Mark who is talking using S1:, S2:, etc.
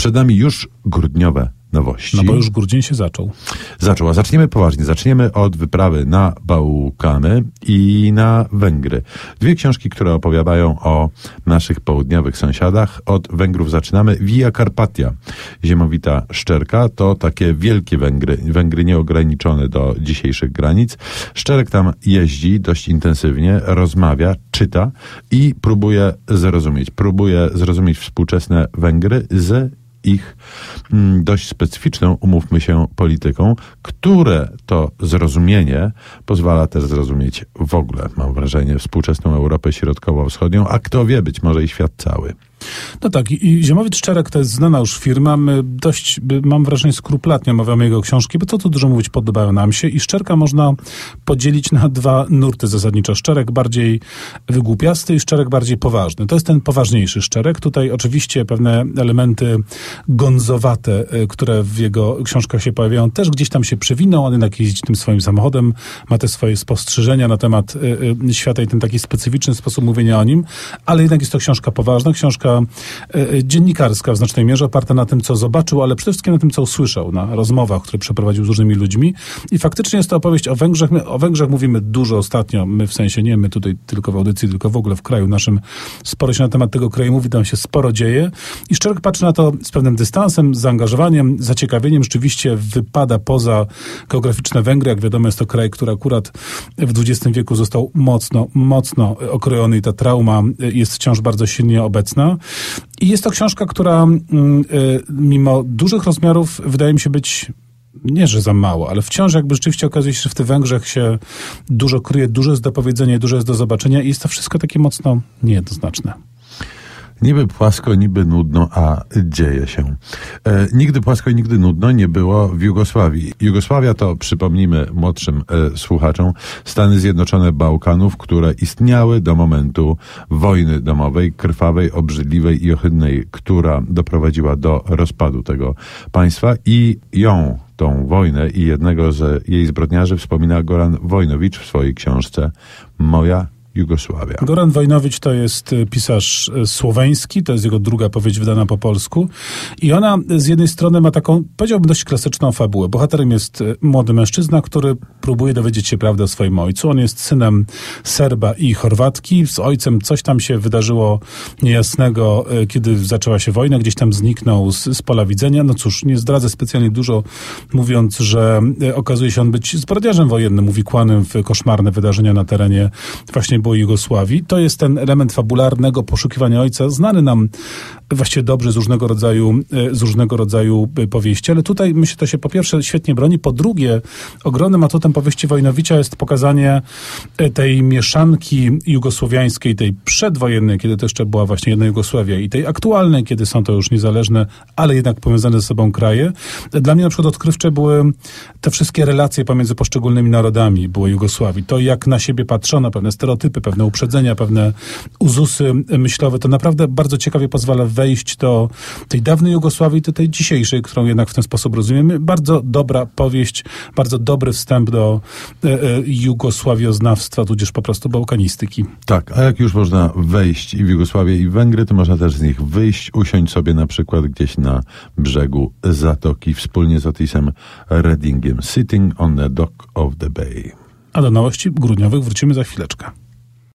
S1: Przed nami już grudniowe nowości.
S2: No bo już grudzień się zaczął.
S1: Zaczął, a zaczniemy poważnie. Zaczniemy od wyprawy na Bałkany i na Węgry. Dwie książki, które opowiadają o naszych południowych sąsiadach. Od Węgrów zaczynamy. Via Carpatia, ziemowita szczerka, to takie wielkie Węgry, Węgry nieograniczone do dzisiejszych granic. Szczerek tam jeździ dość intensywnie, rozmawia, czyta i próbuje zrozumieć. Próbuje zrozumieć współczesne Węgry z ich mm, dość specyficzną, umówmy się, polityką, które to zrozumienie pozwala też zrozumieć w ogóle, mam wrażenie, współczesną Europę Środkowo-Wschodnią, a kto wie, być może i świat cały.
S2: No tak, i Ziemowiec Szczerek to jest znana już firma. My dość, mam wrażenie, skrupulatnie omawiamy jego książki, bo co tu dużo mówić, podobają nam się. I Szczerka można podzielić na dwa nurty zasadniczo. Szczerek bardziej wygłupiasty i Szczerek bardziej poważny. To jest ten poważniejszy Szczerek. Tutaj oczywiście pewne elementy gonzowate, y, które w jego książkach się pojawiają, też gdzieś tam się przewiną. On jednak jeździ tym swoim samochodem, ma te swoje spostrzeżenia na temat y, y, świata i ten taki specyficzny sposób mówienia o nim, ale jednak jest to książka poważna, książka E, e, dziennikarska w znacznej mierze, oparta na tym, co zobaczył, ale przede wszystkim na tym, co usłyszał, na rozmowach, które przeprowadził z różnymi ludźmi. I faktycznie jest to opowieść o Węgrzech. My o Węgrzech mówimy dużo ostatnio, my w sensie nie my tutaj tylko w audycji, tylko w ogóle w kraju naszym. Sporo się na temat tego kraju mówi, tam się sporo dzieje. I Szczerek patrzy na to z pewnym dystansem, z zaangażowaniem, zaciekawieniem. Rzeczywiście wypada poza geograficzne Węgry. Jak wiadomo, jest to kraj, który akurat w XX wieku został mocno, mocno okrojony i ta trauma jest wciąż bardzo silnie obecna. I jest to książka, która mm, y, mimo dużych rozmiarów wydaje mi się być nie, że za mało, ale wciąż jakby rzeczywiście okazuje się, że w tych Węgrzech się dużo kryje, dużo jest do powiedzenia, dużo jest do zobaczenia i jest to wszystko takie mocno niejednoznaczne.
S1: Niby płasko, niby nudno, a dzieje się. E, nigdy płasko i nigdy nudno nie było w Jugosławii. Jugosławia to, przypomnijmy młodszym e, słuchaczom, Stany Zjednoczone Bałkanów, które istniały do momentu wojny domowej, krwawej, obrzydliwej i ohydnej, która doprowadziła do rozpadu tego państwa i ją tą wojnę i jednego z jej zbrodniarzy wspomina Goran Wojnowicz w swojej książce Moja Jugosławia.
S2: Goran Wojnowicz to jest e, pisarz e, słoweński, to jest jego druga powieść wydana po polsku i ona z jednej strony ma taką, powiedziałbym, dość klasyczną fabułę. Bohaterem jest e, młody mężczyzna, który próbuje dowiedzieć się prawdy o swoim ojcu. On jest synem Serba i Chorwatki. Z ojcem coś tam się wydarzyło niejasnego, kiedy zaczęła się wojna, gdzieś tam zniknął z, z pola widzenia. No cóż, nie zdradzę specjalnie dużo, mówiąc, że okazuje się on być zbrodniarzem wojennym, uwikłanym w koszmarne wydarzenia na terenie właśnie byłej Jugosławii. To jest ten element fabularnego poszukiwania ojca, znany nam właściwie dobrze z różnego rodzaju, e, z różnego rodzaju e, powieści, ale tutaj myślę, to się po pierwsze świetnie broni, po drugie ogromnym atutem powieści Wojnowicza jest pokazanie e, tej mieszanki jugosłowiańskiej, tej przedwojennej, kiedy to jeszcze była właśnie jedna Jugosławia i tej aktualnej, kiedy są to już niezależne, ale jednak powiązane ze sobą kraje. Dla mnie na przykład odkrywcze były te wszystkie relacje pomiędzy poszczególnymi narodami były Jugosławii. To jak na siebie patrzono, pewne stereotypy, pewne uprzedzenia, pewne uzusy myślowe, to naprawdę bardzo ciekawie pozwala wejść do tej dawnej Jugosławii, do tej dzisiejszej, którą jednak w ten sposób rozumiemy. Bardzo dobra powieść, bardzo dobry wstęp do e, e, jugosławioznawstwa, tudzież po prostu bałkanistyki.
S1: Tak, a jak już można wejść i w Jugosławię i w Węgry, to można też z nich wyjść, usiąść sobie na przykład gdzieś na brzegu zatoki wspólnie z Otisem Reddingiem. Sitting on the dock of the bay.
S2: A do nowości grudniowych wrócimy za chwileczkę.